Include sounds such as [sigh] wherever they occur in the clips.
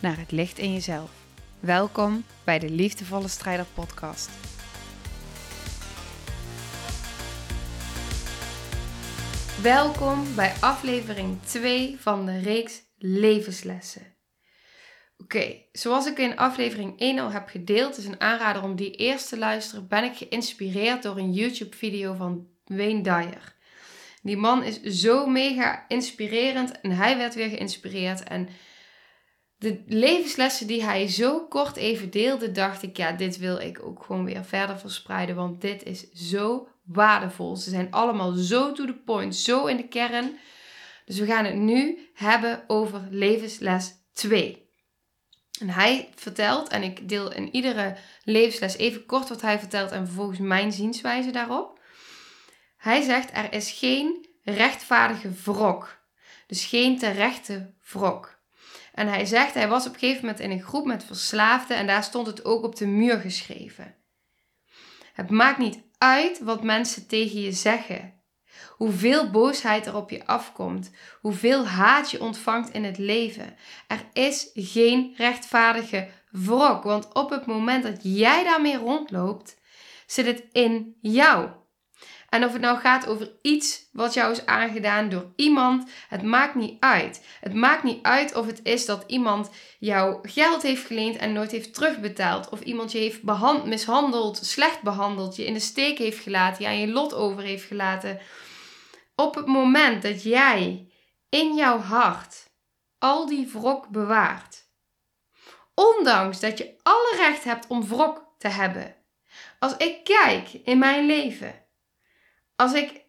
naar het licht in jezelf. Welkom bij de Liefdevolle Strijder Podcast. Welkom bij aflevering 2 van de reeks Levenslessen. Oké, zoals ik in aflevering 1 al heb gedeeld, is een aanrader om die eerst te luisteren, ben ik geïnspireerd door een YouTube-video van Wayne Dyer. Die man is zo mega inspirerend en hij werd weer geïnspireerd. En de levenslessen die hij zo kort even deelde, dacht ik, ja, dit wil ik ook gewoon weer verder verspreiden, want dit is zo waardevol. Ze zijn allemaal zo to the point, zo in de kern. Dus we gaan het nu hebben over levensles 2. En hij vertelt, en ik deel in iedere levensles even kort wat hij vertelt en vervolgens mijn zienswijze daarop. Hij zegt er is geen rechtvaardige wrok. Dus geen terechte wrok. En hij zegt, hij was op een gegeven moment in een groep met verslaafden en daar stond het ook op de muur geschreven. Het maakt niet uit wat mensen tegen je zeggen. Hoeveel boosheid er op je afkomt. Hoeveel haat je ontvangt in het leven. Er is geen rechtvaardige wrok. Want op het moment dat jij daarmee rondloopt, zit het in jou. En of het nou gaat over iets wat jou is aangedaan door iemand, het maakt niet uit. Het maakt niet uit of het is dat iemand jou geld heeft geleend en nooit heeft terugbetaald. Of iemand je heeft mishandeld, slecht behandeld, je in de steek heeft gelaten, je aan je lot over heeft gelaten. Op het moment dat jij in jouw hart al die wrok bewaart, ondanks dat je alle recht hebt om wrok te hebben. Als ik kijk in mijn leven als ik,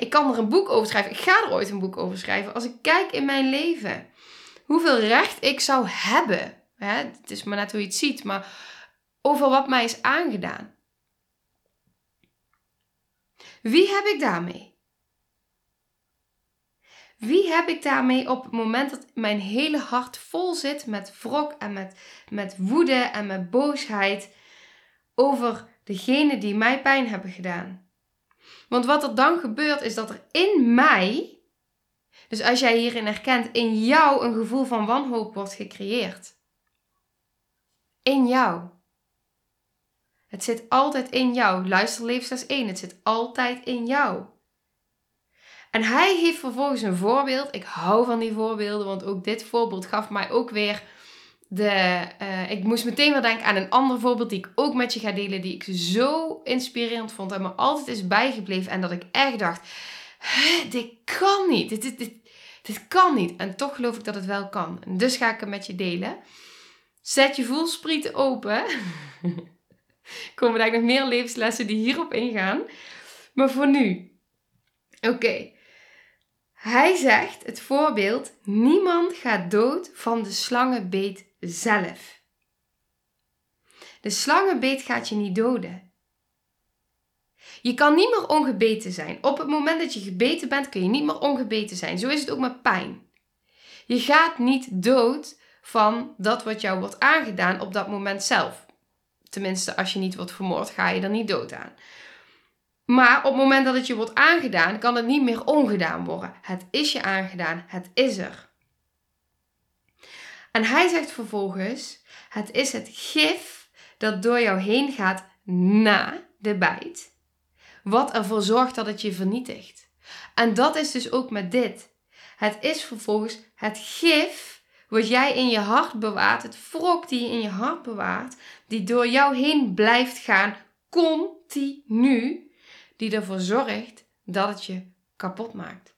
ik, kan er een boek over schrijven. Ik ga er ooit een boek over schrijven. Als ik kijk in mijn leven, hoeveel recht ik zou hebben. Hè, het is maar net hoe je het ziet, maar over wat mij is aangedaan. Wie heb ik daarmee? Wie heb ik daarmee op het moment dat mijn hele hart vol zit met wrok en met, met woede en met boosheid over degene die mij pijn hebben gedaan? Want wat er dan gebeurt is dat er in mij, dus als jij hierin herkent, in jou een gevoel van wanhoop wordt gecreëerd. In jou. Het zit altijd in jou. Luister levensles 1. Het zit altijd in jou. En hij heeft vervolgens een voorbeeld. Ik hou van die voorbeelden, want ook dit voorbeeld gaf mij ook weer de, uh, ik moest meteen weer denken aan een ander voorbeeld die ik ook met je ga delen, die ik zo inspirerend vond en me altijd is bijgebleven. En dat ik echt dacht, dit kan niet, dit, dit, dit, dit kan niet. En toch geloof ik dat het wel kan. Dus ga ik het met je delen. Zet je voelsprieten open. [laughs] Komen er nog meer levenslessen die hierop ingaan. Maar voor nu. Oké. Hij zegt, het voorbeeld, niemand gaat dood van de slangenbeet zelf. De slangenbeet gaat je niet doden. Je kan niet meer ongebeten zijn. Op het moment dat je gebeten bent, kun je niet meer ongebeten zijn. Zo is het ook met pijn. Je gaat niet dood van dat wat jou wordt aangedaan op dat moment zelf. Tenminste, als je niet wordt vermoord, ga je er niet dood aan. Maar op het moment dat het je wordt aangedaan, kan het niet meer ongedaan worden. Het is je aangedaan, het is er. En hij zegt vervolgens: Het is het gif dat door jou heen gaat na de bijt, wat ervoor zorgt dat het je vernietigt. En dat is dus ook met dit. Het is vervolgens het gif wat jij in je hart bewaart, het wrok die je in je hart bewaart, die door jou heen blijft gaan, continu, die ervoor zorgt dat het je kapot maakt.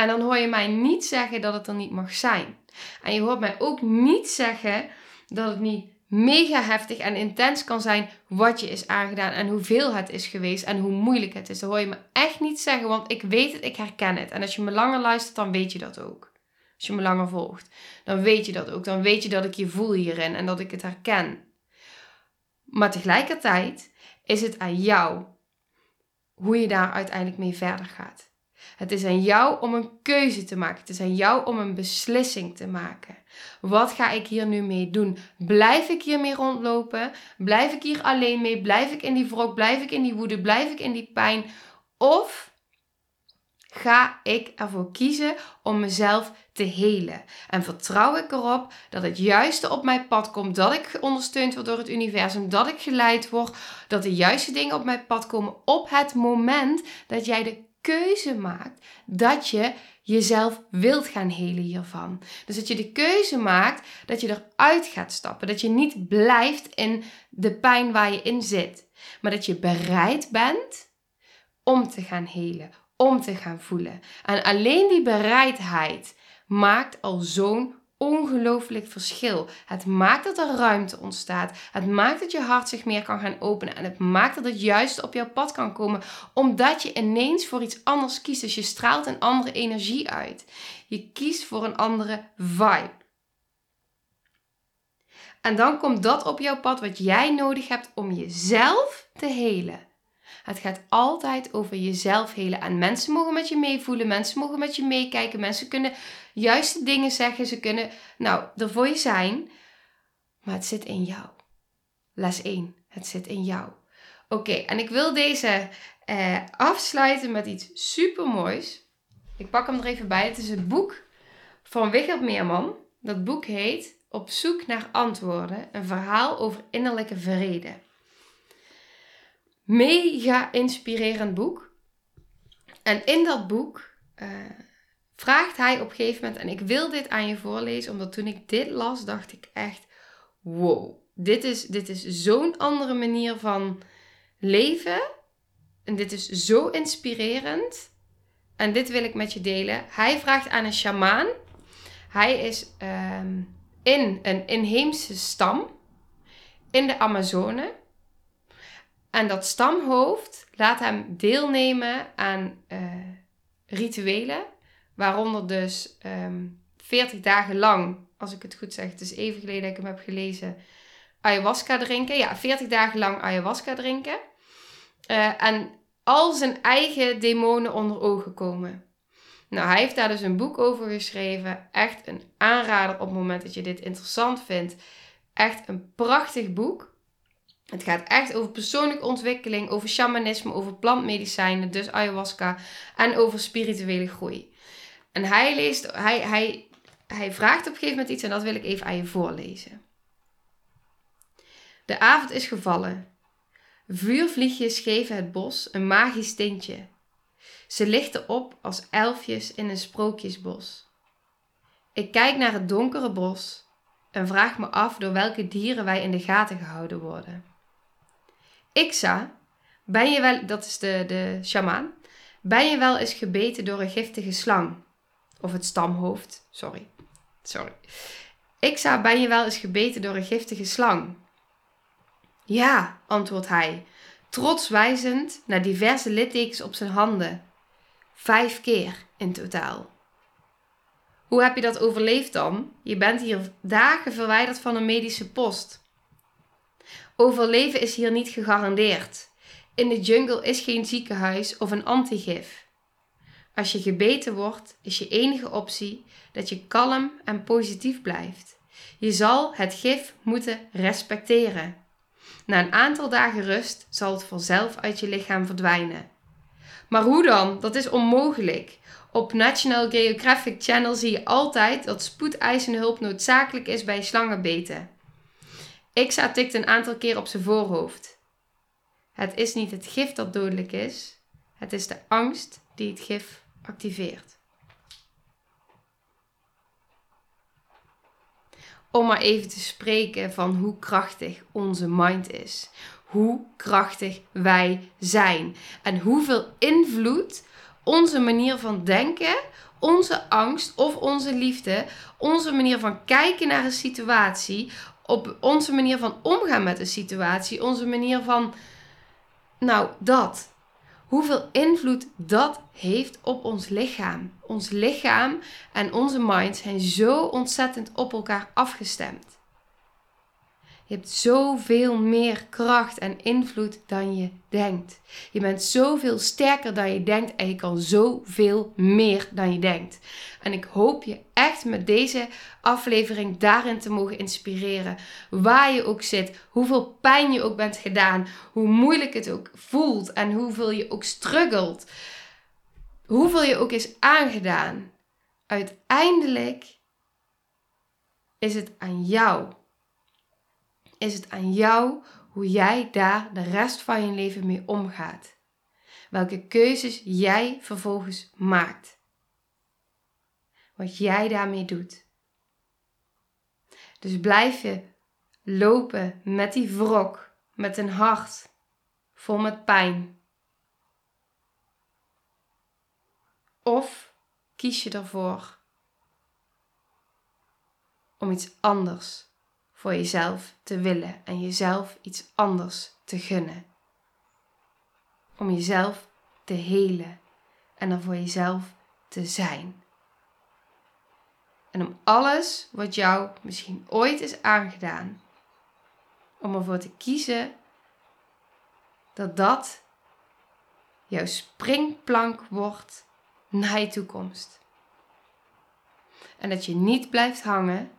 En dan hoor je mij niet zeggen dat het er niet mag zijn. En je hoort mij ook niet zeggen dat het niet mega heftig en intens kan zijn wat je is aangedaan en hoeveel het is geweest en hoe moeilijk het is. Dat hoor je me echt niet zeggen, want ik weet het, ik herken het. En als je me langer luistert, dan weet je dat ook. Als je me langer volgt. Dan weet je dat ook. Dan weet je dat ik je voel hierin en dat ik het herken. Maar tegelijkertijd is het aan jou hoe je daar uiteindelijk mee verder gaat. Het is aan jou om een keuze te maken. Het is aan jou om een beslissing te maken. Wat ga ik hier nu mee doen? Blijf ik hiermee rondlopen? Blijf ik hier alleen mee? Blijf ik in die wrok? Blijf ik in die woede? Blijf ik in die pijn? Of ga ik ervoor kiezen om mezelf te helen? En vertrouw ik erop dat het juiste op mijn pad komt, dat ik ondersteund word door het universum, dat ik geleid word, dat de juiste dingen op mijn pad komen op het moment dat jij de keuze maakt dat je jezelf wilt gaan helen hiervan. Dus dat je de keuze maakt dat je eruit gaat stappen. Dat je niet blijft in de pijn waar je in zit. Maar dat je bereid bent om te gaan helen, om te gaan voelen. En alleen die bereidheid maakt al zo'n ongelooflijk verschil. Het maakt dat er ruimte ontstaat. Het maakt dat je hart zich meer kan gaan openen. En het maakt dat het juist op jouw pad kan komen. Omdat je ineens voor iets anders kiest. Dus je straalt een andere energie uit. Je kiest voor een andere vibe. En dan komt dat op jouw pad wat jij nodig hebt om jezelf te helen. Het gaat altijd over jezelf helen. En mensen mogen met je meevoelen, mensen mogen met je meekijken, mensen kunnen juiste dingen zeggen, ze kunnen, nou, er voor je zijn. Maar het zit in jou. Les 1. Het zit in jou. Oké, en ik wil deze eh, afsluiten met iets super moois. Ik pak hem er even bij. Het is het boek van Wigert Meerman. Dat boek heet Op zoek naar antwoorden. Een verhaal over innerlijke vrede mega inspirerend boek. En in dat boek uh, vraagt hij op een gegeven moment, en ik wil dit aan je voorlezen, omdat toen ik dit las, dacht ik echt: wow, dit is, dit is zo'n andere manier van leven. En dit is zo inspirerend. En dit wil ik met je delen. Hij vraagt aan een shamaan. Hij is um, in een inheemse stam in de Amazone. En dat stamhoofd laat hem deelnemen aan uh, rituelen, waaronder dus um, ehm, 40 dagen lang, als ik het goed zeg, het is even geleden dat ik hem heb gelezen, ayahuasca drinken. Ja, 40 dagen lang ayahuasca drinken. Uh, en al zijn eigen demonen onder ogen komen. Nou, hij heeft daar dus een boek over geschreven. Echt een aanrader op het moment dat je dit interessant vindt. Echt een prachtig boek. Het gaat echt over persoonlijke ontwikkeling, over shamanisme, over plantmedicijnen, dus ayahuasca, en over spirituele groei. En hij, leest, hij, hij, hij vraagt op een gegeven moment iets en dat wil ik even aan je voorlezen. De avond is gevallen. Vuurvliegjes geven het bos een magisch tintje. Ze lichten op als elfjes in een sprookjesbos. Ik kijk naar het donkere bos en vraag me af door welke dieren wij in de gaten gehouden worden. Iksa, ben je wel, dat is de, de shamaan, ben je wel eens gebeten door een giftige slang? Of het stamhoofd, sorry. Sorry. Iksa, ben je wel eens gebeten door een giftige slang? Ja, antwoordt hij, trots wijzend naar diverse littekens op zijn handen. Vijf keer in totaal. Hoe heb je dat overleefd dan? Je bent hier dagen verwijderd van een medische post. Overleven is hier niet gegarandeerd. In de jungle is geen ziekenhuis of een antigif. Als je gebeten wordt, is je enige optie dat je kalm en positief blijft. Je zal het gif moeten respecteren. Na een aantal dagen rust zal het vanzelf uit je lichaam verdwijnen. Maar hoe dan? Dat is onmogelijk. Op National Geographic Channel zie je altijd dat spoedeisende hulp noodzakelijk is bij slangenbeten. Ixa tikt een aantal keer op zijn voorhoofd. Het is niet het gif dat dodelijk is, het is de angst die het gif activeert. Om maar even te spreken van hoe krachtig onze mind is. Hoe krachtig wij zijn. En hoeveel invloed onze manier van denken, onze angst of onze liefde, onze manier van kijken naar een situatie, op onze manier van omgaan met de situatie, onze manier van, nou, dat. hoeveel invloed dat heeft op ons lichaam. Ons lichaam en onze mind zijn zo ontzettend op elkaar afgestemd. Je hebt zoveel meer kracht en invloed dan je denkt. Je bent zoveel sterker dan je denkt en je kan zoveel meer dan je denkt. En ik hoop je echt met deze aflevering daarin te mogen inspireren. Waar je ook zit, hoeveel pijn je ook bent gedaan, hoe moeilijk het ook voelt en hoeveel je ook struggelt. Hoeveel je ook is aangedaan. Uiteindelijk is het aan jou is het aan jou hoe jij daar de rest van je leven mee omgaat. Welke keuzes jij vervolgens maakt. Wat jij daarmee doet. Dus blijf je lopen met die wrok, met een hart vol met pijn. Of kies je ervoor om iets anders voor jezelf te willen en jezelf iets anders te gunnen. Om jezelf te helen en er voor jezelf te zijn. En om alles wat jou misschien ooit is aangedaan, om ervoor te kiezen dat dat jouw springplank wordt naar je toekomst. En dat je niet blijft hangen